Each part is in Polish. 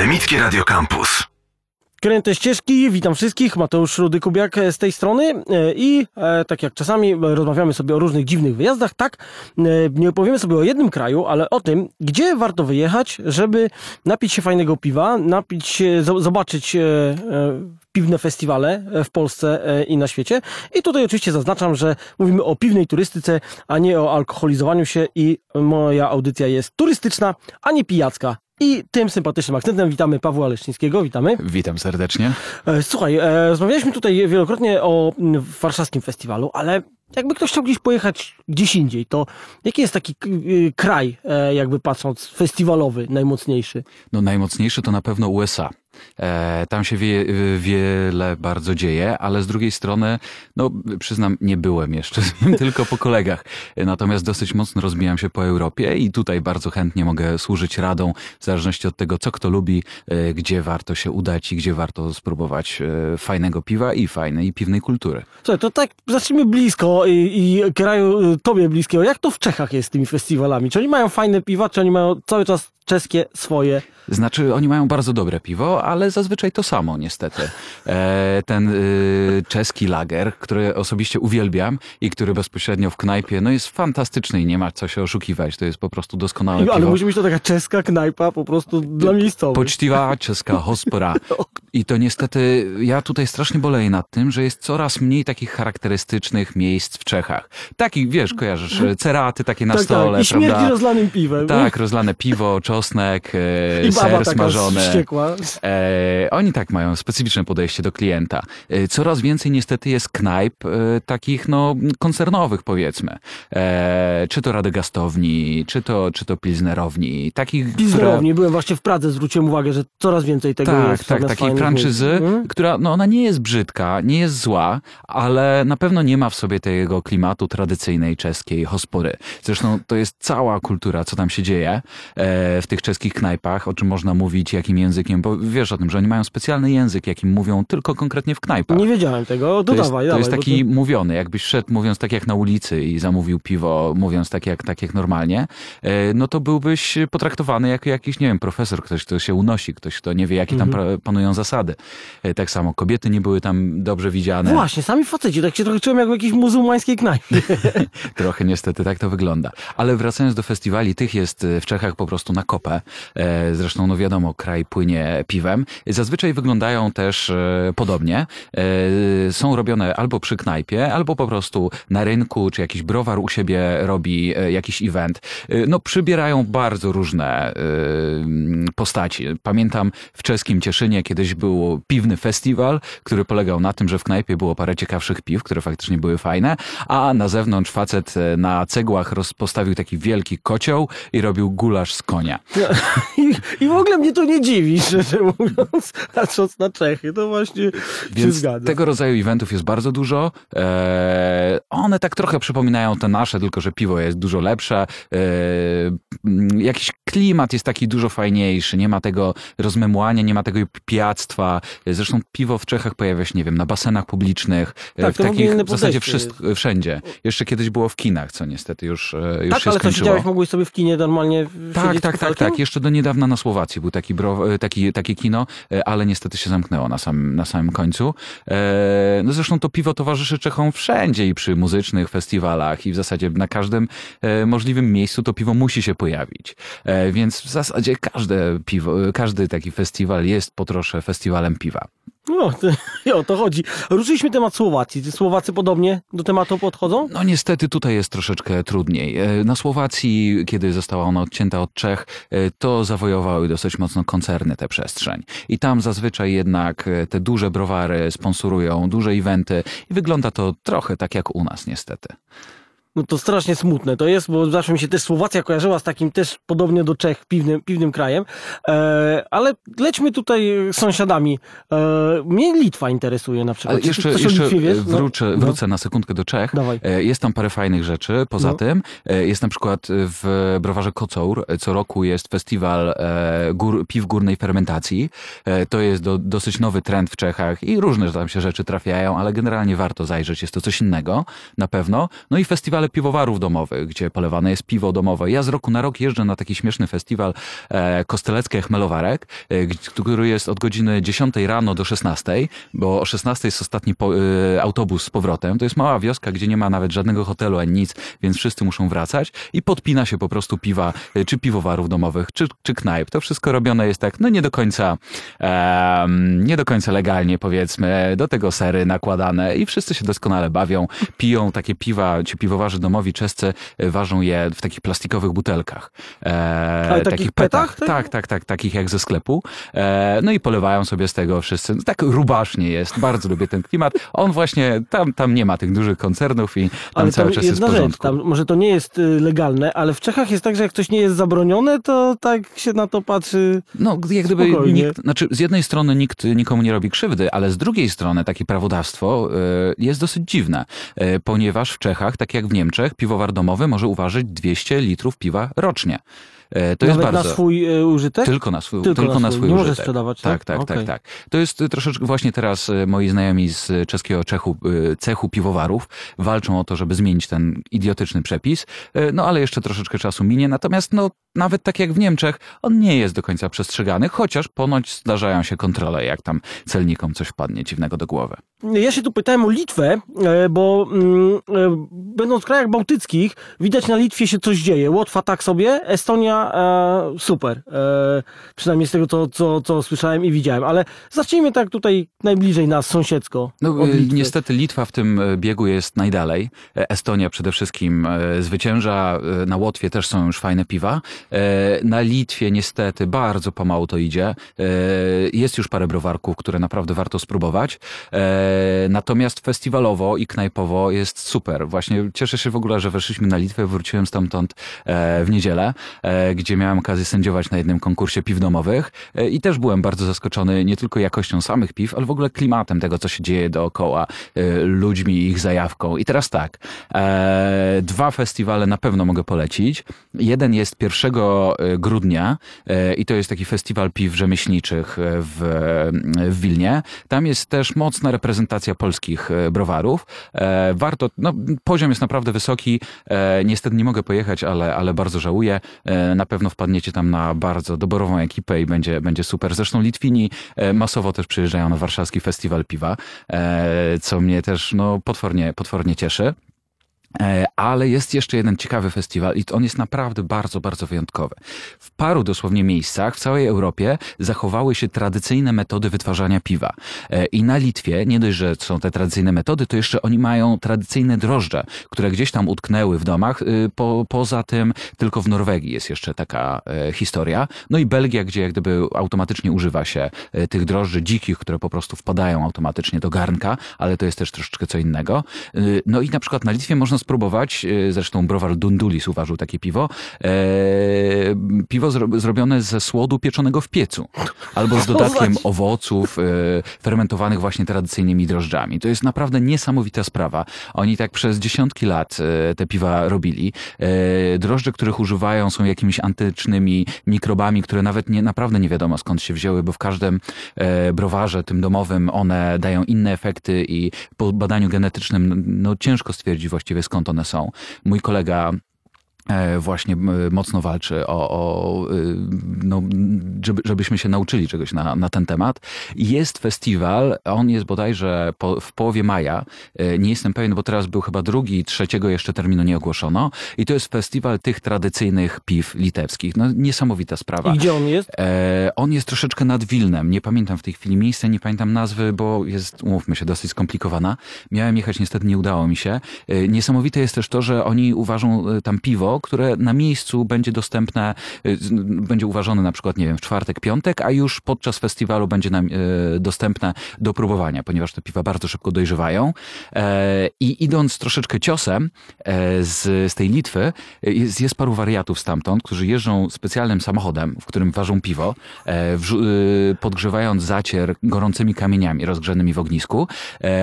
Akademickie Radio Campus. Kręte ścieżki, witam wszystkich, Mateusz Rudy-Kubiak z tej strony e, i e, tak jak czasami rozmawiamy sobie o różnych dziwnych wyjazdach, tak e, nie opowiemy sobie o jednym kraju, ale o tym, gdzie warto wyjechać, żeby napić się fajnego piwa, napić się, zobaczyć piwne festiwale w Polsce i na świecie. I tutaj oczywiście zaznaczam, że mówimy o piwnej turystyce, a nie o alkoholizowaniu się i moja audycja jest turystyczna, a nie pijacka. I tym sympatycznym akcentem witamy Pawła Leszczyńskiego. Witamy. Witam serdecznie. E, słuchaj, e, rozmawialiśmy tutaj wielokrotnie o warszawskim festiwalu, ale jakby ktoś chciał gdzieś pojechać gdzieś indziej, to jaki jest taki y, kraj, e, jakby patrząc, festiwalowy, najmocniejszy? No najmocniejszy to na pewno USA. E, tam się wie, wiele bardzo dzieje, ale z drugiej strony, no przyznam, nie byłem jeszcze, tylko po kolegach. Natomiast dosyć mocno rozbijam się po Europie i tutaj bardzo chętnie mogę służyć radą, w zależności od tego, co kto lubi, e, gdzie warto się udać i gdzie warto spróbować e, fajnego piwa i fajnej piwnej kultury. Słuchaj, to tak zacznijmy blisko i, i kraju tobie bliskiego. Jak to w Czechach jest z tymi festiwalami? Czy oni mają fajne piwa, czy oni mają cały czas czeskie swoje. Znaczy, oni mają bardzo dobre piwo, ale zazwyczaj to samo, niestety. E, ten y, czeski lager, który osobiście uwielbiam i który bezpośrednio w knajpie, no jest fantastyczny i nie ma co się oszukiwać. To jest po prostu doskonałe ale piwo. Ale musi być to taka czeska knajpa po prostu dla miejscowych. Poczciwa czeska hospora. I to niestety, ja tutaj strasznie boleję nad tym, że jest coraz mniej takich charakterystycznych miejsc w Czechach. Takich, wiesz, kojarzysz, ceraty takie na tak, stole, tak. I prawda? rozlanym piwem. Tak, rozlane piwo, czosnek, e, I ser smażony. E, oni tak mają specyficzne podejście do klienta. E, coraz więcej niestety jest knajp e, takich no koncernowych powiedzmy. E, czy to radegastowni, czy to, czy to pilsnerowni. Takich, pilsnerowni, która... byłem właśnie w Pradze, zwróciłem uwagę, że coraz więcej tego tak, jest. Tak, tak, takiej franczyzy, hmm? która no ona nie jest brzydka, nie jest zła, ale na pewno nie ma w sobie tego klimatu tradycyjnej czeskiej hospory. Zresztą to jest cała kultura, co tam się dzieje e, w tych czeskich knajpach, o czym można mówić, jakim językiem, bo wiesz o tym, że oni mają specjalny język, jakim mówią tylko konkretnie w knajpach. Nie wiedziałem tego, to, to jest, dawaj, To dawaj, jest taki to... mówiony, jakbyś szedł mówiąc tak jak na ulicy i zamówił piwo, mówiąc tak jak, tak jak normalnie, e, no to byłbyś potraktowany jako jakiś, nie wiem, profesor, ktoś, kto się unosi, ktoś, kto nie wie, jakie tam mhm. panują zasady. E, tak samo kobiety nie były tam dobrze widziane. Właśnie, sami faceci, tak się trochę czułem jak w jakiejś muzułmańskiej knajpie. trochę niestety tak to wygląda. Ale wracając do festiwali, tych jest w Czechach po prostu na kopę. E, zresztą, no wiadomo, kraj płynie piwem. Zazwyczaj wyglądają też e, podobnie. E, są robione albo przy knajpie, albo po prostu na rynku, czy jakiś browar u siebie robi jakiś event. No, przybierają bardzo różne postaci. Pamiętam w czeskim Cieszynie kiedyś był piwny festiwal, który polegał na tym, że w knajpie było parę ciekawszych piw, które faktycznie były fajne, a na zewnątrz facet na cegłach postawił taki wielki kocioł i robił gulasz z konia. I, I, w ogóle mnie to nie dziwi, szczerze mówiąc, patrząc na Czechy, to właśnie Więc się zgadza. tego rodzaju eventów jest bardzo dużo. Eee, one tak trochę przypominają te nasze, tylko że piwo jest dużo lepsze. Eee, jakiś klimat jest taki dużo fajniejszy, nie ma tego rozmemłania, nie ma tego pijactwa. Zresztą piwo w Czechach pojawia się, nie wiem, na basenach publicznych, e, tak, w takich w zasadzie wszystko, wszędzie. Jeszcze kiedyś było w kinach, co niestety już, e, już tak, się ale skończyło. co siedziałeś, mogłeś sobie w kinie normalnie Tak, tak, tak, tak. Jeszcze do niedawna na Słowacji był taki, bro, e, taki, takie kino, ale niestety się zamknęło na samym, na samym końcu. No zresztą to piwo towarzyszy Czechom wszędzie i przy muzycznych festiwalach i w zasadzie na każdym możliwym miejscu to piwo musi się pojawić. Więc w zasadzie każde piwo, każdy taki festiwal jest po trosze festiwalem piwa. No, to, o to chodzi. Ruszyliśmy temat Słowacji. Czy Słowacy podobnie do tematu podchodzą? No niestety tutaj jest troszeczkę trudniej. E, na Słowacji, kiedy została ona odcięta od Czech, e, to zawojowały dosyć mocno koncerny tę przestrzeń. I tam zazwyczaj jednak e, te duże browary sponsorują duże eventy i wygląda to trochę tak jak u nas niestety. No to strasznie smutne to jest, bo zawsze mi się też Słowacja kojarzyła z takim też podobnie do Czech piwnym, piwnym krajem. E, ale lećmy tutaj sąsiadami. E, mnie Litwa interesuje na przykład. Ale jeszcze, jeszcze wrócę, no. wrócę na sekundkę do Czech. Dawaj. E, jest tam parę fajnych rzeczy. Poza no. tym e, jest na przykład w browarze Kocour co roku jest festiwal e, gór, piw górnej fermentacji. E, to jest do, dosyć nowy trend w Czechach i różne tam się rzeczy trafiają, ale generalnie warto zajrzeć. Jest to coś innego na pewno. No i festiwal festiwale piwowarów domowych, gdzie polewane jest piwo domowe. Ja z roku na rok jeżdżę na taki śmieszny festiwal e, Kosteleckie Chmelowarek, e, który jest od godziny 10 rano do 16, bo o 16 jest ostatni po, e, autobus z powrotem. To jest mała wioska, gdzie nie ma nawet żadnego hotelu ani nic, więc wszyscy muszą wracać i podpina się po prostu piwa, e, czy piwowarów domowych, czy, czy knajp. To wszystko robione jest tak, no nie do końca, e, nie do końca legalnie powiedzmy, do tego sery nakładane i wszyscy się doskonale bawią, piją takie piwa, ci piwowarzy domowi czescy e, ważą je w takich plastikowych butelkach. E, Ale takich petach? petach? Tak, tak, tak, takich jak ze sklepu. E, no i polewają sobie z tego wszyscy. No, tak rubasznie jest, bardzo lubię ten klimat. On właśnie, tam, tam nie ma tych dużych koncernów i tam ale cały czas jest w porządku. Rzecz, tam, może to nie jest y, legalne, ale w Czechach jest tak, że jak coś nie jest zabronione, to tak się na to patrzy No, jak gdyby nikt, znaczy z jednej strony nikt nikomu nie robi krzywdy, ale z drugiej strony takie prawodawstwo y, jest dosyć dziwne, y, ponieważ w Czechach, tak jak w Niemczech, piwowar domowy może uważać 200 litrów piwa rocznie. E, to Nawet jest bardzo... na swój e, użytek? Tylko na swój, tylko, tylko na swój, nie użytek. Nie sprzedawać, tak? Tak, tak, okay. tak, tak. To jest troszeczkę właśnie teraz e, moi znajomi z czeskiego Czechu, cechu piwowarów walczą o to, żeby zmienić ten idiotyczny przepis, no ale jeszcze troszeczkę czasu minie. Natomiast no, nawet tak jak w Niemczech, on nie jest do końca przestrzegany, chociaż ponoć zdarzają się kontrole, jak tam celnikom coś wpadnie dziwnego do głowy. Ja się tu pytałem o Litwę, bo mm, będąc w krajach bałtyckich, widać na Litwie się coś dzieje. Łotwa tak sobie, Estonia e, super. E, przynajmniej z tego, co, co, co słyszałem i widziałem. Ale zacznijmy tak tutaj najbliżej nas, sąsiedzko. No, niestety Litwa w tym e, biegu jest najdalej. E, Estonia przede wszystkim e, zwycięża. Na Łotwie też są już fajne piwa. Na Litwie niestety bardzo pomału to idzie. Jest już parę browarków, które naprawdę warto spróbować. Natomiast festiwalowo i knajpowo jest super. Właśnie cieszę się w ogóle, że weszliśmy na Litwę, wróciłem stamtąd w niedzielę gdzie miałem okazję sędziować na jednym konkursie piw domowych e, i też byłem bardzo zaskoczony nie tylko jakością samych piw, ale w ogóle klimatem tego, co się dzieje dookoła, e, ludźmi i ich zajawką. I teraz tak, e, dwa festiwale na pewno mogę polecić. Jeden jest 1 grudnia i to jest taki festiwal piw rzemieślniczych w, w Wilnie. Tam jest też mocna reprezentacja polskich browarów. Warto, no, poziom jest naprawdę wysoki. Niestety nie mogę pojechać, ale, ale bardzo żałuję. E, na pewno wpadniecie tam na bardzo doborową ekipę i będzie, będzie super. Zresztą Litwini e, masowo też przyjeżdżają na warszawski festiwal piwa, e, co mnie też no, potwornie, potwornie cieszy. E, ale jest jeszcze jeden ciekawy festiwal i on jest naprawdę bardzo, bardzo wyjątkowy. W paru dosłownie miejscach w całej Europie zachowały się tradycyjne metody wytwarzania piwa. E, I na Litwie, nie dość, że są te tradycyjne metody, to jeszcze oni mają tradycyjne drożdże, które gdzieś tam utknęły w domach. Y, po, poza tym tylko w Norwegii jest jeszcze taka e, historia. No i Belgia, gdzie jak gdyby automatycznie używa się tych drożdży dzikich, które po prostu wpadają automatycznie do garnka, ale to jest też troszeczkę co innego. Y, no i na przykład na Litwie można spróbować, e, zresztą browar Dundulis uważał takie piwo, e, piwo zro, zrobione ze słodu pieczonego w piecu, albo z dodatkiem owoców e, fermentowanych właśnie tradycyjnymi drożdżami. To jest naprawdę niesamowita sprawa. Oni tak przez dziesiątki lat te piwa robili. Drożdże, których używają są jakimiś antycznymi mikrobami, które nawet nie, naprawdę nie wiadomo skąd się wzięły, bo w każdym browarze, tym domowym, one dają inne efekty i po badaniu genetycznym no, ciężko stwierdzić właściwie skąd one są. Mój kolega właśnie mocno walczy o, o y, no, żeby, żebyśmy się nauczyli czegoś na, na ten temat. Jest festiwal, on jest bodajże po, w połowie maja, e, nie jestem pewien, bo teraz był chyba drugi, trzeciego jeszcze terminu nie ogłoszono i to jest festiwal tych tradycyjnych piw litewskich. No niesamowita sprawa. I gdzie on jest? E, on jest troszeczkę nad Wilnem, nie pamiętam w tej chwili miejsca, nie pamiętam nazwy, bo jest, umówmy się, dosyć skomplikowana. Miałem jechać, niestety nie udało mi się. E, niesamowite jest też to, że oni uważą tam piwo, które na miejscu będzie dostępne, y, będzie uważane na przykład, nie wiem, w czwartek, piątek, a już podczas festiwalu będzie nam y, dostępne do próbowania, ponieważ te piwa bardzo szybko dojrzewają. E, I idąc troszeczkę ciosem e, z, z tej Litwy, jest, jest paru wariatów stamtąd, którzy jeżdżą specjalnym samochodem, w którym ważą piwo, e, y, podgrzewając zacier gorącymi kamieniami rozgrzanymi w ognisku.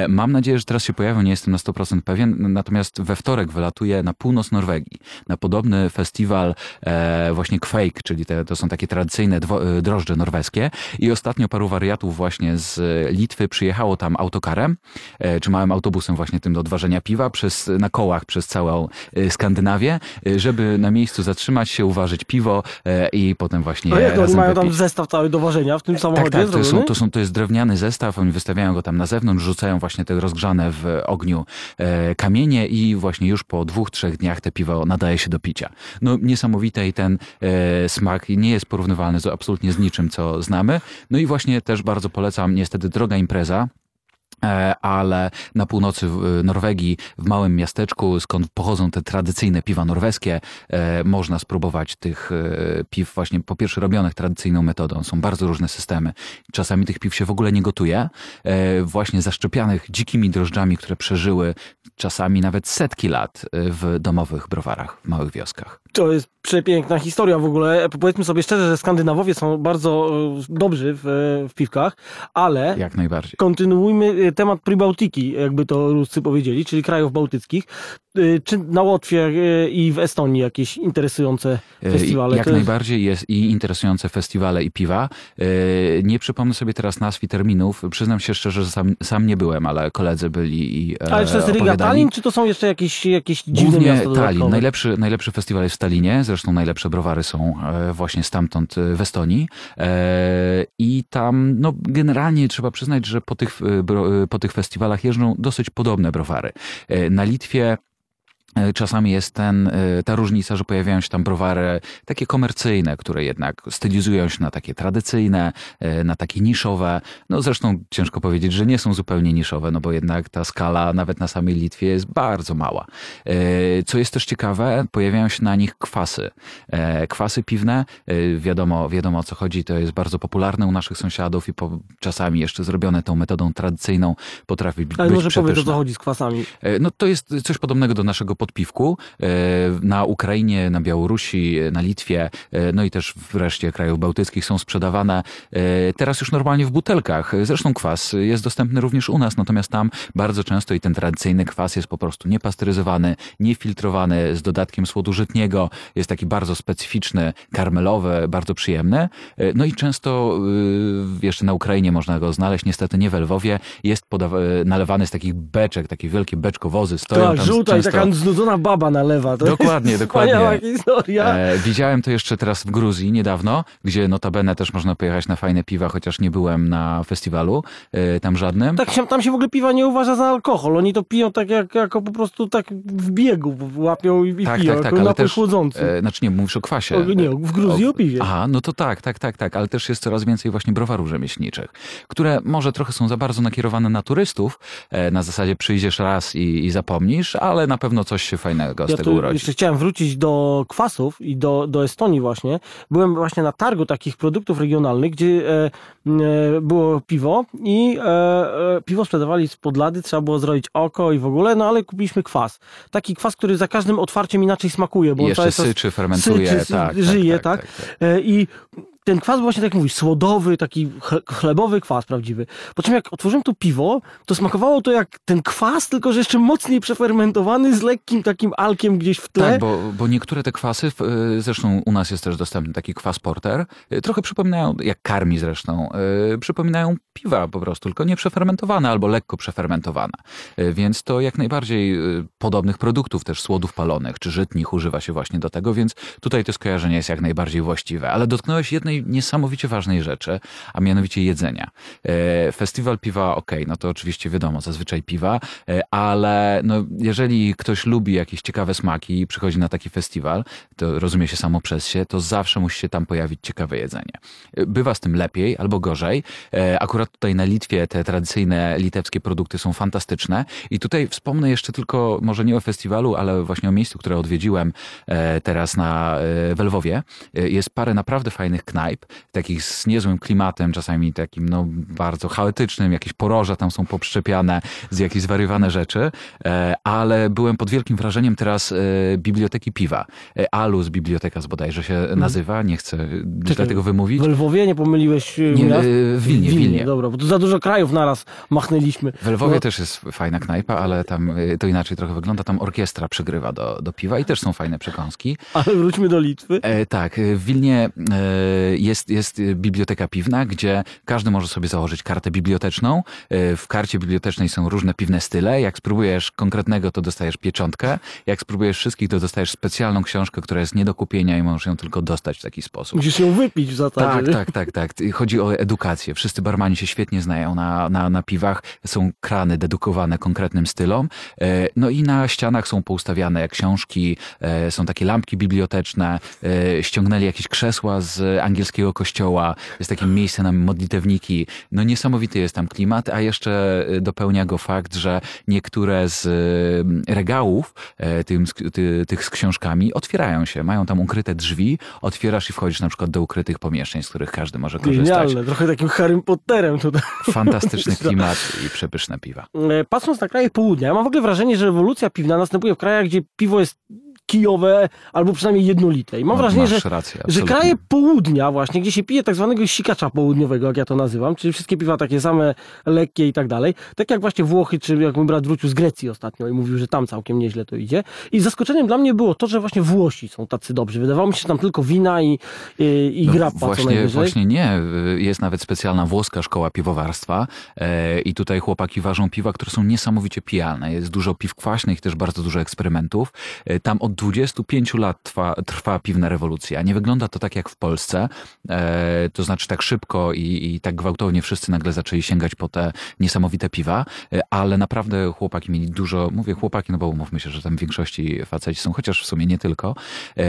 Mam nadzieję, że teraz się pojawią, nie jestem na 100% pewien, natomiast we wtorek wylatuje na północ Norwegii, na na podobny festiwal e, właśnie Quake, czyli te, to są takie tradycyjne e, drożdże norweskie. I ostatnio paru wariatów właśnie z Litwy przyjechało tam autokarem, e, czy małym autobusem właśnie tym do odważenia piwa przez, na kołach przez całą Skandynawię, żeby na miejscu zatrzymać się, uważać piwo i potem właśnie A jak oni mają tam zestaw cały do ważenia w tym samochodzie tak, tak, to, są, to, są, to jest drewniany zestaw, oni wystawiają go tam na zewnątrz, rzucają właśnie te rozgrzane w ogniu kamienie i właśnie już po dwóch, trzech dniach te piwo nadaje się do picia. No niesamowite i ten smak nie jest porównywalny z, absolutnie z niczym, co znamy. No i właśnie też bardzo polecam niestety droga impreza, E, ale na północy Norwegii, w małym miasteczku, skąd pochodzą te tradycyjne piwa norweskie, e, można spróbować tych e, piw właśnie po pierwsze robionych tradycyjną metodą. Są bardzo różne systemy. Czasami tych piw się w ogóle nie gotuje. Właśnie zaszczepianych dzikimi drożdżami, które przeżyły czasami nawet setki lat w domowych browarach, w małych wioskach. To jest przepiękna historia w ogóle. Powiedzmy sobie szczerze, że Skandynawowie są bardzo dobrzy w, w piwkach, ale... Jak najbardziej. Kontynuujmy temat Pribałtiki, jakby to Ruscy powiedzieli, czyli krajów bałtyckich. Y, czy na Łotwie y, i w Estonii jakieś interesujące y, festiwale? Jak najbardziej jest i interesujące festiwale i piwa. Nie przypomnę sobie teraz nazw i terminów. Przyznam się szczerze, że sam, sam nie byłem, ale koledzy byli i e, Ale czy to jest Riga Tallinn, czy to są jeszcze jakieś, jakieś dziwne Głównie miasta Tallinn. Najlepszy, najlepszy festiwal jest w Stalinie. Zresztą najlepsze browary są e, właśnie stamtąd w Estonii. E, I tam no, generalnie trzeba przyznać, że po tych, po tych festiwalach jeżdżą dosyć podobne browary. Na Litwie E, czasami jest ten, e, ta różnica, że pojawiają się tam browary takie komercyjne, które jednak stylizują się na takie tradycyjne, e, na takie niszowe. No zresztą ciężko powiedzieć, że nie są zupełnie niszowe, no bo jednak ta skala nawet na samej Litwie jest bardzo mała. Co jest też ciekawe, pojawiają się na nich kwasy. Kwasy piwne, wiadomo, wiadomo o co chodzi, to jest bardzo popularne u naszych sąsiadów i po, czasami jeszcze zrobione tą metodą tradycyjną potrafi być Ale może powiedz, o co chodzi z kwasami. No to jest coś podobnego do naszego podpiwku e, na Ukrainie, na Białorusi, na Litwie, e, no i też wreszcie krajów bałtyckich są sprzedawane e, teraz już normalnie w butelkach. Zresztą kwas jest dostępny również u nas, natomiast tam bardzo często i ten tradycyjny kwas jest po prostu niepasteryzowany, niefiltrowany, z dodatkiem słodu żytniego, jest taki bardzo specyficzny, karmelowy, bardzo przyjemny. No i często jeszcze na Ukrainie można go znaleźć, niestety nie w Lwowie, jest nalewany z takich beczek, takie wielkie beczkowozy stoją tak, tam żółta często... i taka znudzona baba nalewa. To dokładnie, jest dokładnie. historia. E, widziałem to jeszcze teraz w Gruzji niedawno, gdzie notabene też można pojechać na fajne piwa, chociaż nie byłem na festiwalu e, tam żadnym. Tak, tam się w ogóle piwa nie uważa za alkohol. Oni to piją tak jak, jako po prostu tak w biegu łapią i, tak, piją, tak, tak, ale też, chłodzący. E, znaczy nie, mówisz o kwasie. O, nie, w Gruzji o, o piwie. Aha, no to tak, tak, tak, tak, ale też jest coraz więcej właśnie browarów rzemieślniczych, które może trochę są za bardzo nakierowane na turystów, e, na zasadzie przyjdziesz raz i, i zapomnisz, ale na pewno coś się fajnego z ja tego urodzi. Jeszcze chciałem wrócić do kwasów i do, do Estonii właśnie. Byłem właśnie na targu takich produktów regionalnych, gdzie e, e, było piwo i e, e piwo sprzedawali z podlady, trzeba było zrobić oko i w ogóle, no ale kupiliśmy kwas. Taki kwas, który za każdym otwarciem inaczej smakuje. Bo I jeszcze syczy, fermentuje. Syczy, tak, żyje, tak, tak, tak, tak. E, I ten kwas właśnie, tak jak mówisz, słodowy, taki chlebowy kwas prawdziwy. Po czym jak otworzyłem to piwo, to smakowało to jak ten kwas, tylko że jeszcze mocniej przefermentowany z lekkim takim alkiem gdzieś w tle. Tak, bo, bo niektóre te kwasy, y, zresztą u nas jest też dostępny taki kwas porter, y, trochę przypominają, jak karmi zresztą, y, przypominają piwa po prostu, tylko nie przefermentowane albo lekko przefermentowane. Więc to jak najbardziej podobnych produktów, też słodów palonych czy żytnich używa się właśnie do tego, więc tutaj to skojarzenie jest jak najbardziej właściwe. Ale dotknąłeś jednej niesamowicie ważnej rzeczy, a mianowicie jedzenia. E, festiwal piwa, ok, no to oczywiście wiadomo, zazwyczaj piwa, e, ale no, jeżeli ktoś lubi jakieś ciekawe smaki i przychodzi na taki festiwal, to rozumie się samo przez się, to zawsze musi się tam pojawić ciekawe jedzenie. E, bywa z tym lepiej albo gorzej. Akurat tutaj na Litwie te tradycyjne litewskie produkty są fantastyczne i tutaj wspomnę jeszcze tylko, może nie o festiwalu, ale właśnie o miejscu, które odwiedziłem teraz na w Lwowie. Jest parę naprawdę fajnych knajp, knajp, takich z niezłym klimatem, czasami takim no, bardzo chaotycznym, jakieś poroża tam są poprzczepiane z jakieś zwariowane rzeczy, e, ale byłem pod wielkim wrażeniem teraz e, biblioteki piwa. E, Alus Biblioteka bodajże się mhm. nazywa, nie chcę źle tego wymówić. W Lwowie nie pomyliłeś nie, miast? W Wilnie, w Wilnie. Dobra, bo tu za dużo krajów naraz machnęliśmy. W Lwowie no. też jest fajna knajpa, ale tam to inaczej trochę wygląda. Tam orkiestra przygrywa do, do piwa i też są fajne przekąski. Ale wróćmy do Litwy. E, tak, w Wilnie e, jest, jest biblioteka piwna, gdzie każdy może sobie założyć kartę biblioteczną. E, w karcie bibliotecznej są różne piwne style. Jak spróbujesz konkretnego, to dostajesz pieczątkę. Jak spróbujesz wszystkich, to dostajesz specjalną książkę, która jest nie do kupienia i możesz ją tylko dostać w taki sposób. Musisz ją wypić w zasadzie. Tak, tak, tak, tak. Chodzi o edukację. Wszyscy barmani się świetnie znają na, na, na piwach. Są krany dedykowane konkretnym stylom. E, no i na ścianach są poustawiane książki, są takie lampki biblioteczne. Ściągnęli jakieś krzesła z angielskiego kościoła. Jest takie miejsce na modlitewniki. No niesamowity jest tam klimat, a jeszcze dopełnia go fakt, że niektóre z regałów tym, ty, tych z książkami otwierają się. Mają tam ukryte drzwi, otwierasz i wchodzisz na przykład do ukrytych pomieszczeń, z których każdy może korzystać. Genialne, trochę takim Harry Potterem tutaj. Fantastyczny klimat i przepyszne piwa. E, patrząc na kraje południa, ja mam w ogóle wrażenie, że rewolucja piwna następuje w krajach, gdzie piwo jest kijowe, albo przynajmniej jednolite. I mam no, wrażenie, że, rację, że kraje południa właśnie, gdzie się pije tak zwanego sikacza południowego, jak ja to nazywam, czyli wszystkie piwa takie same, lekkie i tak dalej, tak jak właśnie Włochy, czy jak mój brat wrócił z Grecji ostatnio i mówił, że tam całkiem nieźle to idzie. I zaskoczeniem dla mnie było to, że właśnie Włosi są tacy dobrzy. Wydawało mi się, że tam tylko wina i, i, i no, grappa właśnie, co najwyżej. Właśnie nie. Jest nawet specjalna włoska szkoła piwowarstwa e, i tutaj chłopaki ważą piwa, które są niesamowicie pijalne. Jest dużo piw kwaśnych, też bardzo dużo eksperymentów. E, tam od 25 lat trwa, trwa piwna rewolucja. Nie wygląda to tak jak w Polsce, e, to znaczy tak szybko i, i tak gwałtownie wszyscy nagle zaczęli sięgać po te niesamowite piwa, e, ale naprawdę chłopaki mieli dużo, mówię chłopaki, no bo umówmy się, że tam w większości faceci są, chociaż w sumie nie tylko, e,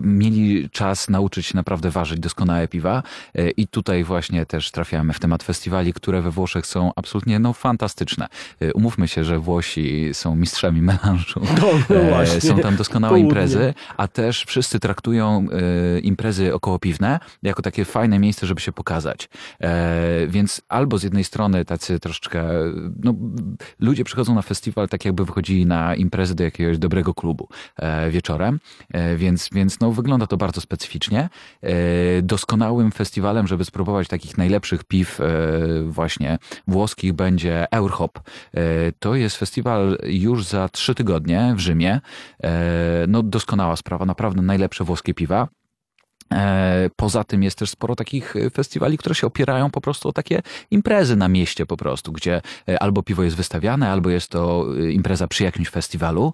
mieli czas nauczyć się naprawdę ważyć doskonałe piwa e, i tutaj właśnie też trafiamy w temat festiwali, które we Włoszech są absolutnie no, fantastyczne. E, umówmy się, że Włosi są mistrzami melanżu. No, no są tam doskonałe Południe. imprezy, a też wszyscy traktują e, imprezy okołopiwne jako takie fajne miejsce, żeby się pokazać. E, więc albo z jednej strony tacy troszeczkę, no, ludzie przychodzą na festiwal tak jakby wychodzili na imprezy do jakiegoś dobrego klubu e, wieczorem, e, więc, więc no, wygląda to bardzo specyficznie. E, doskonałym festiwalem, żeby spróbować takich najlepszych piw e, właśnie włoskich będzie Eurhop. To jest festiwal już za trzy tygodnie w Rzymie no doskonała sprawa, naprawdę najlepsze włoskie piwa. E, poza tym jest też sporo takich e, festiwali, które się opierają po prostu o takie imprezy na mieście po prostu, gdzie e, albo piwo jest wystawiane, albo jest to impreza przy jakimś festiwalu.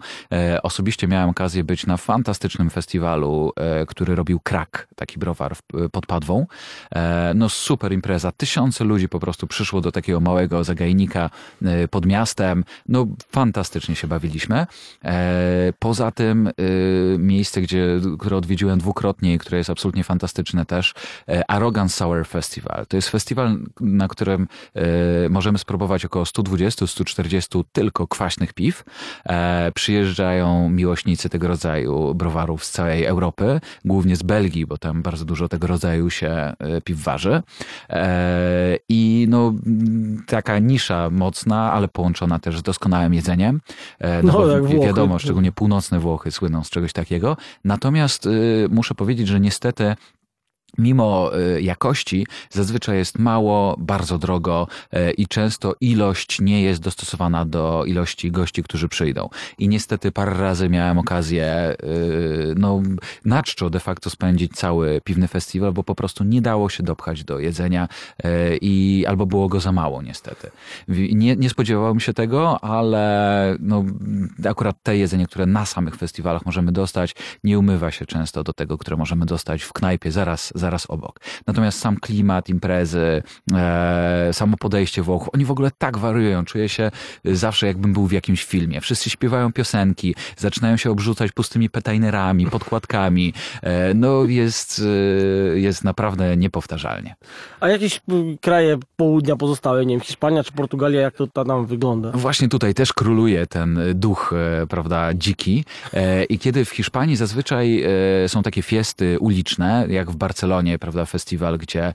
Osobiście miałem okazję być na fantastycznym festiwalu, który robił Krak, taki browar pod Padwą. No super impreza, tysiące ludzi po prostu przyszło do takiego małego zagajnika pod miastem. No fantastycznie się bawiliśmy. Poza tym miejsce, gdzie, które odwiedziłem dwukrotnie i które jest absolutnie absolutnie fantastyczne też. E, Arrogant Sour Festival. To jest festiwal, na którym e, możemy spróbować około 120-140 tylko kwaśnych piw. E, przyjeżdżają miłośnicy tego rodzaju browarów z całej Europy, głównie z Belgii, bo tam bardzo dużo tego rodzaju się piw waży. I no, taka nisza mocna, ale połączona też z doskonałym jedzeniem. No, no bo wi wiadomo, szczególnie północne Włochy słyną z czegoś takiego. Natomiast muszę powiedzieć, że niestety dette mimo y, jakości zazwyczaj jest mało, bardzo drogo y, i często ilość nie jest dostosowana do ilości gości, którzy przyjdą. I niestety parę razy miałem okazję y, no, na czczo de facto spędzić cały piwny festiwal, bo po prostu nie dało się dopchać do jedzenia i albo było go za mało niestety. Nie, nie spodziewałem się tego, ale no, akurat te jedzenie, które na samych festiwalach możemy dostać, nie umywa się często do tego, które możemy dostać w knajpie zaraz zaraz obok. Natomiast sam klimat imprezy, e, samo podejście Włochów, oni w ogóle tak wariują. Czuję się zawsze jakbym był w jakimś filmie. Wszyscy śpiewają piosenki, zaczynają się obrzucać pustymi petainerami, podkładkami. E, no jest, e, jest naprawdę niepowtarzalnie. A jakieś kraje południa pozostałe, nie wiem, Hiszpania czy Portugalia, jak to tam wygląda? Właśnie tutaj też króluje ten duch, e, prawda, dziki. E, I kiedy w Hiszpanii zazwyczaj e, są takie fiesty uliczne, jak w Barcelonie, Prawda, festiwal, gdzie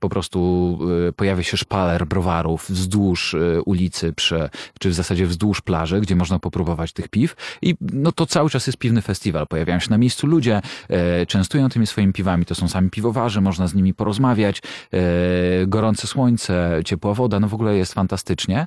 po prostu pojawia się szpaler browarów wzdłuż ulicy, przy, czy w zasadzie wzdłuż plaży, gdzie można popróbować tych piw i no to cały czas jest piwny festiwal. Pojawiają się na miejscu ludzie, częstują tymi swoimi piwami, to są sami piwowarzy, można z nimi porozmawiać, gorące słońce, ciepła woda, no w ogóle jest fantastycznie.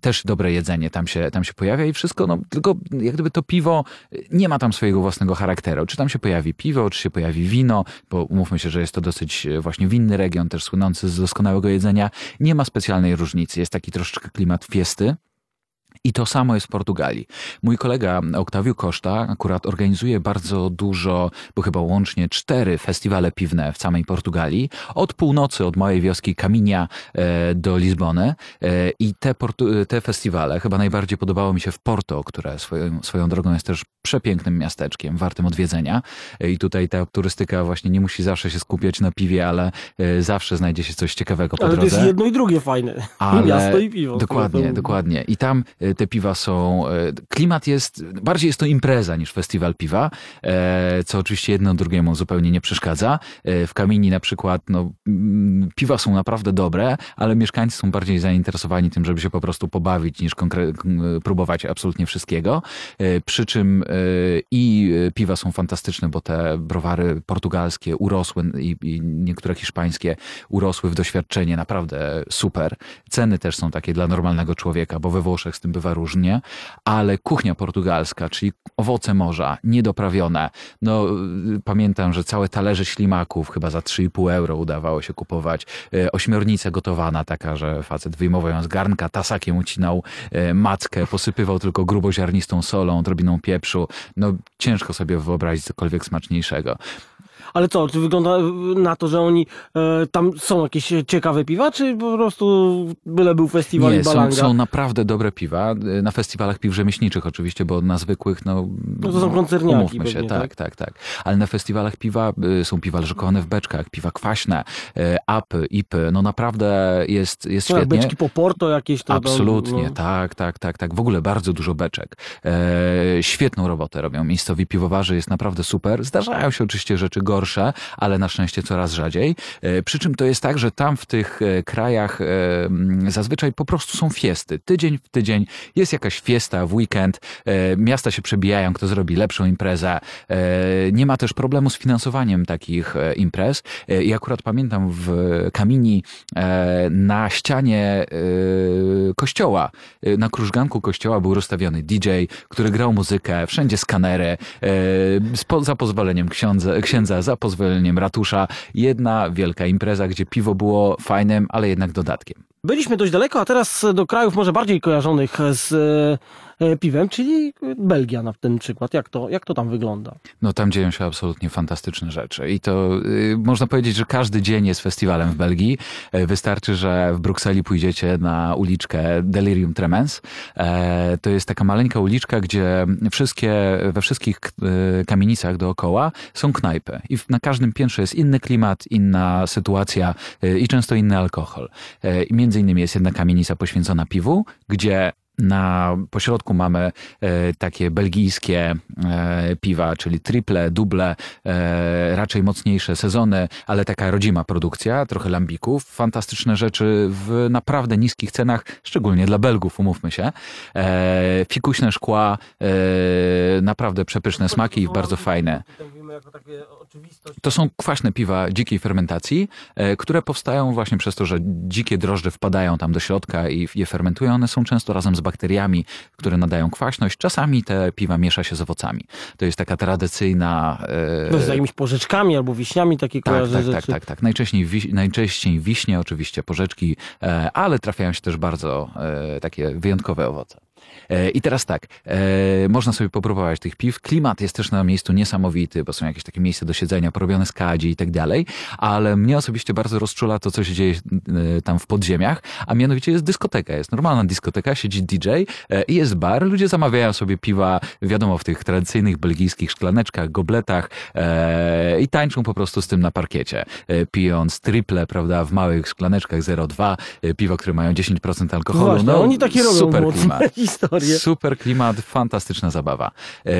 Też dobre jedzenie tam się, tam się pojawia i wszystko, no tylko jak gdyby to piwo nie ma tam swojego własnego charakteru. Czy tam się pojawi piwo, czy się pojawi wino, bo umówmy się, że jest to dosyć e, właśnie winny region, też słynący z doskonałego jedzenia. Nie ma specjalnej różnicy. Jest taki troszeczkę klimat fiesty, i to samo jest w Portugalii. Mój kolega Octavio Costa akurat organizuje bardzo dużo, bo chyba łącznie cztery festiwale piwne w samej Portugalii. Od północy, od mojej wioski Kaminia e, do Lizbony. E, I te, te festiwale chyba najbardziej podobało mi się w Porto, które swoją, swoją drogą jest też przepięknym miasteczkiem, wartym odwiedzenia. E, I tutaj ta turystyka właśnie nie musi zawsze się skupiać na piwie, ale zawsze znajdzie się coś ciekawego po ale drodze. Ale to jest jedno i drugie fajne. Ale... Miasto i piwo. Dokładnie, dokładnie. I tam te piwa są. E, klimat jest. Bardziej jest to impreza niż festiwal piwa, e, co oczywiście jedno drugiemu zupełnie nie przeszkadza. E, w Kamini na przykład no, mm, piwa są naprawdę dobre, ale mieszkańcy są bardziej zainteresowani tym, żeby się po prostu pobawić, niż próbować absolutnie wszystkiego. Przy czym i piwa są fantastyczne, bo te browary portugalskie urosły i, i niektóre hiszpańskie urosły w doświadczenie naprawdę super. Ceny też są takie dla normalnego człowieka, bo we Włoszech z tym bywa różnie, ale kuchnia portugalska, czyli owoce morza, niedoprawione. No, pamiętam, że całe talerze ślimaków chyba za 3,5 euro udawało się kupować. E, ośmiornica gotowana, taka, że facet wyjmował ją z garnka, tasakiem ucinał e, mackę, posypywał tylko gruboziarnistą solą, drobiną pieprzu. No, ciężko sobie wyobrazić cokolwiek smaczniejszego. Ale co, czy wygląda na to, że oni e, tam są jakieś ciekawe piwa, czy po prostu byle był festiwal Nie, i balanga? Są, są naprawdę dobre piwa. E, na festiwalach piw rzemieślniczych oczywiście, bo na zwykłych, no... No to są koncerniaki Umówmy się, pewnie, tak, tak, tak, Ale na festiwalach piwa e, są piwa leżakowane w beczkach, piwa kwaśne, apy, ipy. No naprawdę jest, jest no, świetnie. Beczki po Porto jakieś. To Absolutnie, no. tak, tak, tak, tak. W ogóle bardzo dużo beczek. E, świetną robotę robią miejscowi piwowarzy, jest naprawdę super. Zdarzają się oczywiście rzeczy gorsze, ale na szczęście coraz rzadziej. E, przy czym to jest tak, że tam w tych e, krajach e, zazwyczaj po prostu są fiesty. Tydzień w tydzień jest jakaś fiesta w weekend, miasta się przebijają, kto zrobi lepszą imprezę. Nie ma też problemu z finansowaniem takich imprez. I akurat pamiętam w Kamini na ścianie kościoła, na krużganku kościoła był rozstawiony DJ, który grał muzykę, wszędzie skanery, za pozwoleniem księdza, księdza za pozwoleniem ratusza. Jedna wielka impreza, gdzie piwo było fajnym, ale jednak dodatkiem. Byliśmy dość daleko, a teraz do krajów może bardziej kojarzonych z piwem, czyli Belgia na ten przykład. Jak to, jak to tam wygląda? No tam dzieją się absolutnie fantastyczne rzeczy i to y, można powiedzieć, że każdy dzień jest festiwalem w Belgii. E, wystarczy, że w Brukseli pójdziecie na uliczkę Delirium Tremens. E, to jest taka maleńka uliczka, gdzie wszystkie, we wszystkich kamienicach dookoła są knajpy i na każdym piętrze jest inny klimat, inna sytuacja i często inny alkohol. Między innymi jest jedna kamienica poświęcona piwu, gdzie na pośrodku mamy e, takie belgijskie e, piwa, czyli triple, duble, e, raczej mocniejsze sezony, ale taka rodzima produkcja, trochę lambików, fantastyczne rzeczy w naprawdę niskich cenach, szczególnie dla Belgów, umówmy się. Fikuśne szkła, naprawdę przepyszne smaki i bardzo fajne. To są kwaśne piwa dzikiej fermentacji, które powstają właśnie przez to, że dzikie drożdże wpadają tam do środka i je fermentują. One są często razem z bakteriami, które nadają kwaśność. Czasami te piwa miesza się z owocami. To jest taka tradycyjna... E... Z jakimiś porzeczkami albo wiśniami takie tak, kojarzę tak, rzeczy. Tak, tak, tak. Najczęściej, wi najczęściej wiśnie, oczywiście porzeczki, e, ale trafiają się też bardzo e, takie wyjątkowe owoce. E, I teraz tak, e, można sobie popróbować tych piw. Klimat jest też na miejscu niesamowity, bo są jakieś takie miejsca do siedzenia, porobione z kadzi i tak dalej, ale mnie osobiście bardzo rozczula to, co się dzieje e, tam w podziemiach, a mianowicie jest dyskoteka. Jest normalna dyskoteka, siedzi DJ i jest bar. Ludzie zamawiają sobie piwa, wiadomo, w tych tradycyjnych belgijskich szklaneczkach, gobletach i tańczą po prostu z tym na parkiecie, pijąc triple, prawda, w małych szklaneczkach 0,2, piwo, które mają 10% alkoholu. Właśnie, no, oni takie robią super klimat. historię. Super klimat, fantastyczna zabawa. E,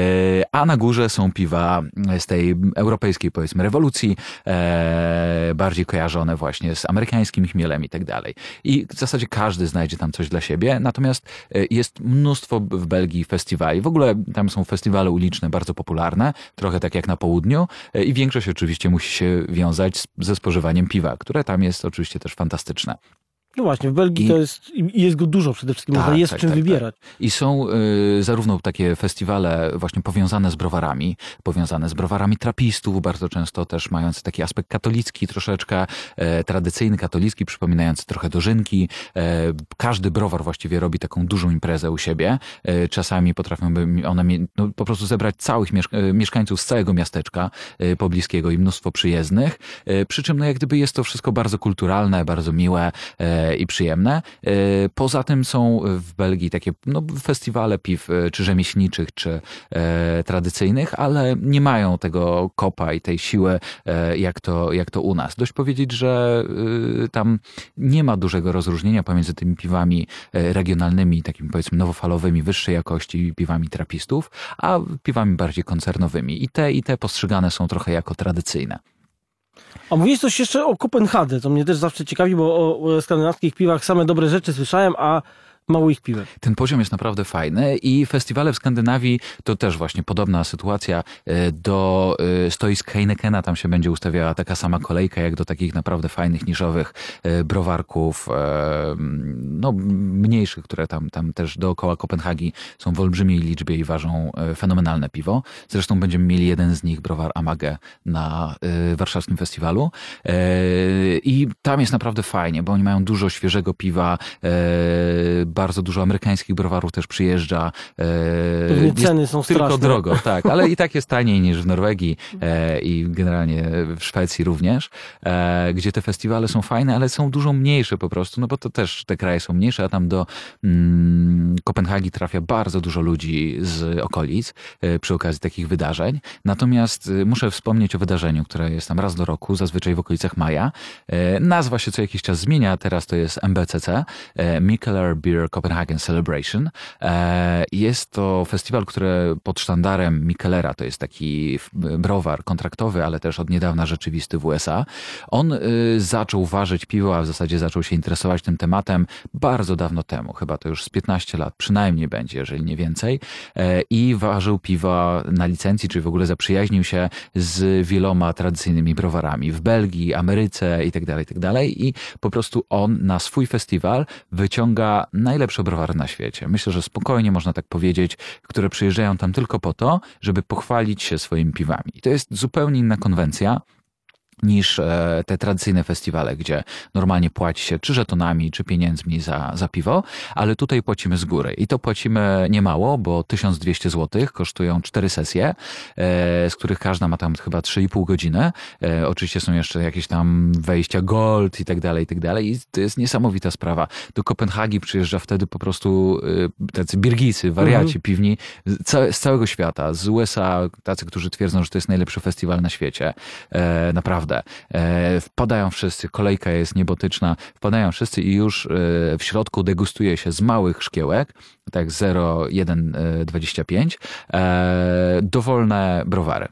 a na górze są piwa z tej europejskiej, powiedzmy, rewolucji, e, bardziej kojarzone właśnie z amerykańskim chmielem i tak dalej. I w zasadzie każdy znajdzie tam coś dla siebie, natomiast e, jest mnóstwo w Belgii festiwali. W ogóle tam są festiwale uliczne bardzo popularne, trochę tak jak na południu i większość oczywiście musi się wiązać ze spożywaniem piwa, które tam jest oczywiście też fantastyczne. No właśnie, w Belgii I... to jest, jest go dużo przede wszystkim, tak, można jest tak, czym tak, tak. wybierać. I są y, zarówno takie festiwale właśnie powiązane z browarami, powiązane z browarami trapistów, bardzo często też mające taki aspekt katolicki troszeczkę, e, tradycyjny katolicki, przypominający trochę dożynki. E, każdy browar właściwie robi taką dużą imprezę u siebie. E, czasami potrafią one no, po prostu zebrać całych mieszka e, mieszkańców z całego miasteczka e, pobliskiego i mnóstwo przyjezdnych. E, przy czym no, jak gdyby jest to wszystko bardzo kulturalne, bardzo miłe i przyjemne. E, poza tym są w Belgii takie no, festiwale piw, e, czy rzemieślniczych, czy e, tradycyjnych, ale nie mają tego kopa i tej siły, jak, to, jak to u nas. Dość powiedzieć, że tam nie ma dużego rozróżnienia pomiędzy tymi piwami regionalnymi, takimi powiedzmy nowofalowymi, wyższej jakości piwami trapistów, a piwami bardziej koncernowymi. I te, i te postrzegane są trochę jako tradycyjne. A mówiłeś coś jeszcze o Kopenhadze, to mnie też zawsze ciekawi, bo o skandynawskich piwach same dobre rzeczy słyszałem, a mało ich piwek. Ten poziom jest naprawdę fajny i festiwale w Skandynawii to też właśnie podobna sytuacja. E, do e, stoisk Heinekena tam się będzie ustawiała taka sama kolejka jak do takich naprawdę fajnych, niszowych e, browarków, no mniejszych, które tam, tam też dookoła Kopenhagi są w olbrzymiej liczbie i ważą fenomenalne piwo. Zresztą będziemy mieli jeden z nich, browar Amage, na warszawskim festiwalu. I tam jest naprawdę fajnie, bo oni mają dużo świeżego bardzo dużo amerykańskich browarów też przyjeżdża. E, Pewnie ceny są tylko straszne. drogo, tak, ale i tak jest taniej niż w Norwegii e, i generalnie w Szwecji również, e, gdzie te festiwale są fajne, ale są dużo mniejsze po prostu, no bo to też te kraje są mniejsze, a tam do mm, Kopenhagi trafia bardzo dużo ludzi z okolic przy okazji takich wydarzeń. Natomiast muszę wspomnieć o wydarzeniu, które jest tam raz do roku, zazwyczaj w okolicach maja. Nazwa się co jakiś czas zmienia, teraz to jest MBCC, Mikkeller Beer Copenhagen Celebration. E, jest to festiwal, który pod sztandarem Michelera, to jest taki browar kontraktowy, ale też od niedawna rzeczywisty w USA. On y, zaczął ważyć piwo, a w zasadzie zaczął się interesować tym tematem bardzo dawno temu, chyba to już z 15 lat, przynajmniej będzie, jeżeli nie więcej. E, I ważył piwa na licencji, czy w ogóle zaprzyjaźnił się z wieloma tradycyjnymi browarami w Belgii, Ameryce itd., tak itd. Tak I po prostu on na swój festiwal wyciąga najlepsze browary na świecie. Myślę, że spokojnie można tak powiedzieć, które przyjeżdżają tam tylko po to, żeby pochwalić się swoimi piwami. I to jest zupełnie inna konwencja niż e, te tradycyjne festiwale, gdzie normalnie płaci się czy żetonami, czy pieniędzmi za, za piwo, ale tutaj płacimy z góry. I to płacimy niemało, bo 1200 zł kosztują cztery sesje, e, z których każda ma tam chyba 3,5 godziny. E, oczywiście są jeszcze jakieś tam wejścia gold i tak dalej, i tak dalej. I to jest niesamowita sprawa. Do Kopenhagi przyjeżdża wtedy po prostu tacy birgicy, wariaci mhm. piwni z całego świata, z USA, tacy, którzy twierdzą, że to jest najlepszy festiwal na świecie. Naprawdę naprawdę. E, wpadają wszyscy, kolejka jest niebotyczna, wpadają wszyscy i już e, w środku degustuje się z małych szkiełek, tak 0,125, e, dowolne browary.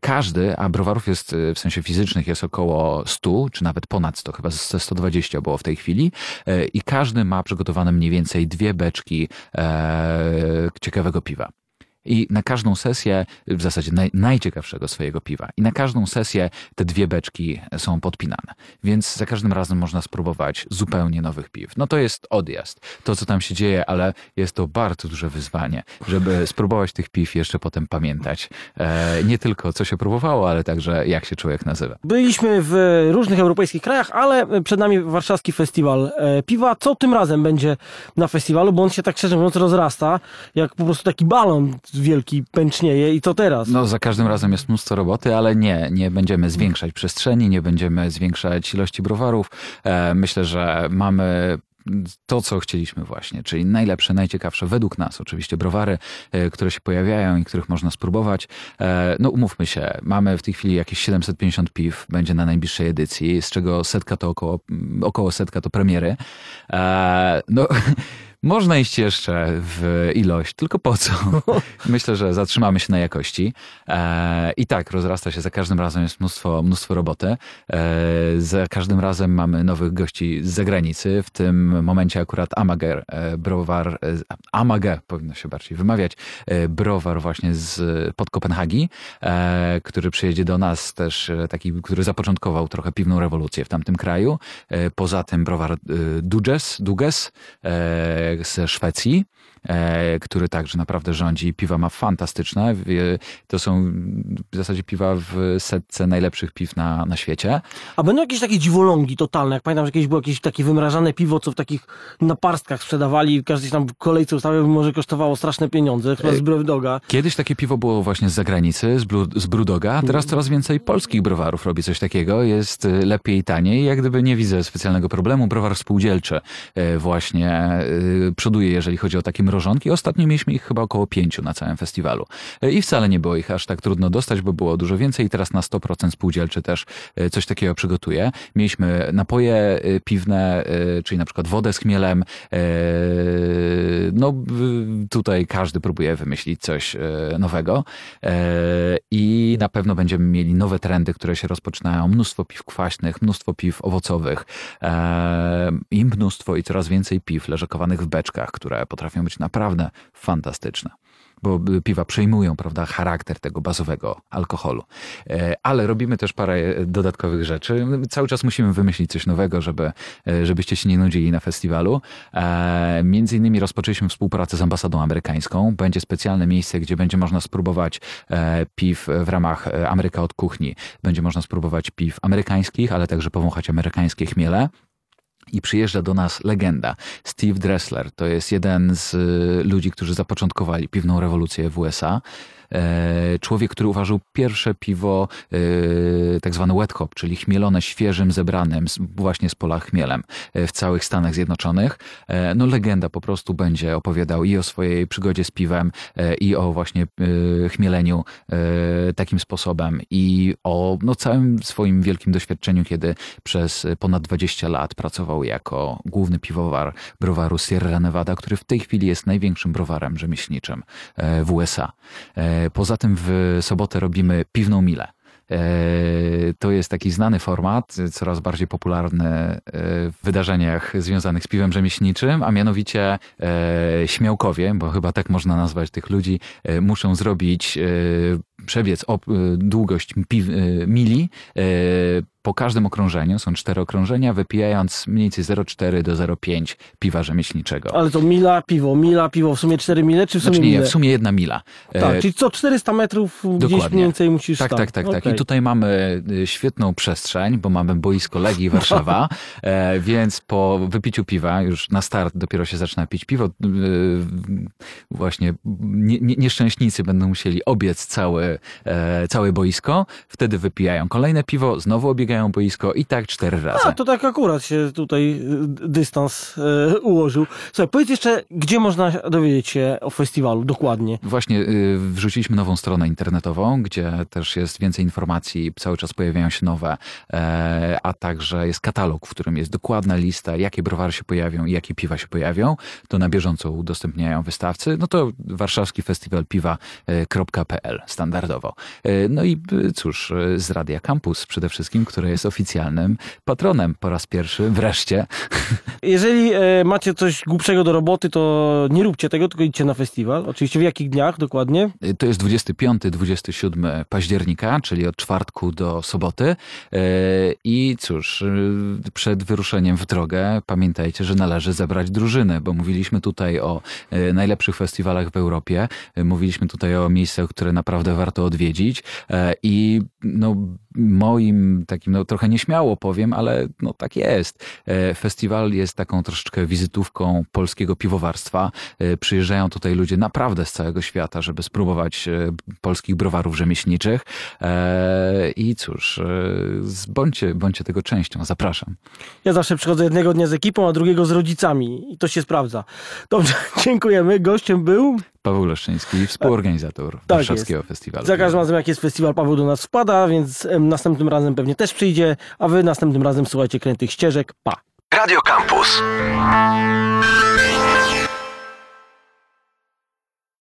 Każdy, a browarów jest w sensie fizycznych jest około 100, czy nawet ponad 100, chyba ze 120 było w tej chwili i każdy ma przygotowane mniej więcej dwie beczki ciekawego piwa. I na każdą sesję, w zasadzie naj, najciekawszego swojego piwa, i na każdą sesję te dwie beczki są podpinane. Więc za każdym razem można spróbować zupełnie nowych piw. No to jest odjazd, to co tam się dzieje, ale jest to bardzo duże wyzwanie, żeby spróbować tych piw jeszcze potem pamiętać. E, nie tylko co się próbowało, ale także jak się człowiek nazywa. Byliśmy w różnych europejskich krajach, ale przed nami warszawski festiwal e, piwa. Co tym razem będzie na festiwalu, bo on się tak szczerze mówiąc rozrasta, jak po prostu taki balon wielki pęcznieje i to teraz. No za każdym razem jest mnóstwo roboty, ale nie, nie będziemy zwiększać przestrzeni, nie będziemy zwiększać ilości browarów. E, myślę, że mamy to, co chcieliśmy właśnie, czyli najlepsze, najciekawsze według nas oczywiście browary, e, które się pojawiają i których można spróbować. E, no umówmy się, mamy w tej chwili jakieś 750 piw, będzie na najbliższej edycji, z czego setka to około, około setka to premiery. No Można iść jeszcze w ilość, tylko po co? Myślę, że zatrzymamy się na jakości. E, I tak, rozrasta się za każdym razem, jest mnóstwo, mnóstwo roboty. E, za każdym razem mamy nowych gości z zagranicy. W tym momencie akurat Amager, e, browar, e, Amage powinno się bardziej wymawiać, browar właśnie z, pod Kopenhagi, który przyjedzie do nas też, taki, który zapoczątkował trochę piwną rewolucję w tamtym kraju. Poza tym browar Duges, Duges e, ze Szwecji, e, który także naprawdę rządzi. Piwa ma fantastyczne. Wie- To są w zasadzie piwa w setce najlepszych piw na, na świecie. A będą jakieś takie dziwolągi totalne? Jak pamiętam, że kiedyś było jakieś takie wymrażane piwo, co w takich naparstkach sprzedawali. Każdy się tam w kolejce ustawiał, może kosztowało straszne pieniądze. Chyba z Brewdoga. Kiedyś takie piwo było właśnie z zagranicy, z, Bru, z Brudoga, teraz coraz więcej polskich browarów robi coś takiego. Jest lepiej i taniej. Jak gdyby nie widzę specjalnego problemu. Browar spółdzielczy właśnie przoduje, jeżeli chodzi o takie mrożonki. Ostatnio mieliśmy ich chyba około pięciu na całym festiwalu. I wcale nie było ich aż tak trudno dostać, bo było dużo więcej i teraz na 100% spółdzielczy też y, coś takiego przygotuje. Mieliśmy napoje y, piwne, y, czyli na przykład wodę z chmielem. No tutaj każdy próbuje wymyślić coś nowego i na pewno będziemy mieli nowe trendy, które się rozpoczynają. Mnóstwo piw kwaśnych, mnóstwo piw owocowych e, i mnóstwo i coraz więcej piw leżakowanych w beczkach, które potrafią być naprawdę fantastyczne bo y, piwa przejmują, prawda, charakter tego bazowego alkoholu. E, Ale robimy też parę e, dodatkowych rzeczy. Cały czas musimy wymyślić coś nowego, żeby, e, żebyście się nie nudzili na festiwalu. Między innymi rozpoczęliśmy współpracę z ambasadą amerykańską. Będzie specjalne miejsce, gdzie będzie można spróbować piw w ramach Ameryka od kuchni. Będzie można spróbować piw amerykańskich, ale także powąchać amerykańskie chmiele. I przyjeżdża do nas legenda. Steve Dressler to jest jeden z y, ludzi, którzy zapoczątkowali piwną rewolucję w USA. E, Człowiek, który uważał pierwsze piwo, e, tak zwane wet hop, czyli chmielone świeżym, zebranym właśnie z pola chmielem e, w całych Stanach Zjednoczonych. No legenda po prostu będzie opowiadał i o swojej przygodzie z piwem, i o właśnie chmieleniu takim sposobem i o no, całym swoim wielkim doświadczeniu, kiedy przez ponad 20 lat pracował jako główny piwowar browaru Sierra Nevada, który w tej chwili jest największym browarem rzemieślniczym w USA. E, Poza tym w sobotę robimy piwną milę. E, To jest taki znany format, coraz bardziej popularny e, w wydarzeniach związanych z piwem rzemieślniczym, a mianowicie śmiałkowie, bo chyba tak można nazwać tych ludzi, muszą zrobić przebiec e, długość piw, e, mili e, po każdym okrążeniu, są cztery okrążenia, wypijając mniej więcej 0,4 do 0,5 piwa rzemieślniczego. Ale to mila, piwo, mila, piwo, w sumie 4 mile, czy w sumie Znaczy nie, mile? w sumie jedna mila. E, Tak, czyli co 400 metrów gdzieś Dokładnie. mniej więcej musisz Tak, tam. tak, tak, tak. Okej. I tutaj mamy y, świetną przestrzeń, bo mamy boisko Legii Warszawa, e, więc po wypiciu piwa, już na start dopiero się zaczyna pić piwo, y, właśnie nie, nie, nieszczęśnicy będą musieli obiec całe, e, całe boisko, wtedy wypijają kolejne piwo, znowu obiegają boisko i tak cztery razy. A, to tak akurat się tutaj y, dystans y, ułożył. Słuchaj, powiedz jeszcze, gdzie można dowiedzieć się o festiwalu dokładnie? Właśnie y, wrzuciliśmy nową stronę internetową, gdzie też jest więcej informacji, cały czas pojawiają się nowe, e, a także jest katalog, w którym jest dokładna lista, jakie browary się pojawią i jakie piwa się pojawią. To na bieżąco udostępniają wystawcy. No to warszawski festiwal piwa.pl standardowo. E, No i y, cóż, y, z Radia Campus przede wszystkim, które jest oficjalnym patronem po raz pierwszy, wreszcie. Jeżeli e, macie coś głupszego do roboty, to nie róbcie tego, tylko idźcie na festiwal. Oczywiście w jakich dniach dokładnie? To jest 25-27 października, czyli od czwartku do soboty. E, I cóż, e, przed wyruszeniem w drogę pamiętajcie, że należy zebrać drużynę, bo mówiliśmy tutaj o e, najlepszych festiwalach w Europie. E, Mówiliśmy tutaj o miejscach, które naprawdę warto odwiedzić. E, I no, moim takim, no trochę nieśmiało powiem, ale no tak jest. E, Festiwal jest taką troszeczkę wizytówką polskiego piwowarstwa. E, Przyjeżdżają tutaj ludzie naprawdę z całego świata, żeby spróbować polskich browarów rzemieślniczych. I cóż, bądźcie, bądźcie tego częścią. Zapraszam. Ja zawsze przychodzę jednego dnia z ekipą, a drugiego z rodzicami i to się sprawdza. Dobrze, dziękujemy. Gościem był Paweł Leszczyński, współorganizator Tak Warszawskiego Festiwalu. Za każdym razem, jak jest festiwal, Paweł do nas wpada, więc następnym razem pewnie też przyjdzie, a wy następnym razem słuchajcie krętych ścieżek. Pa! Radio Campus.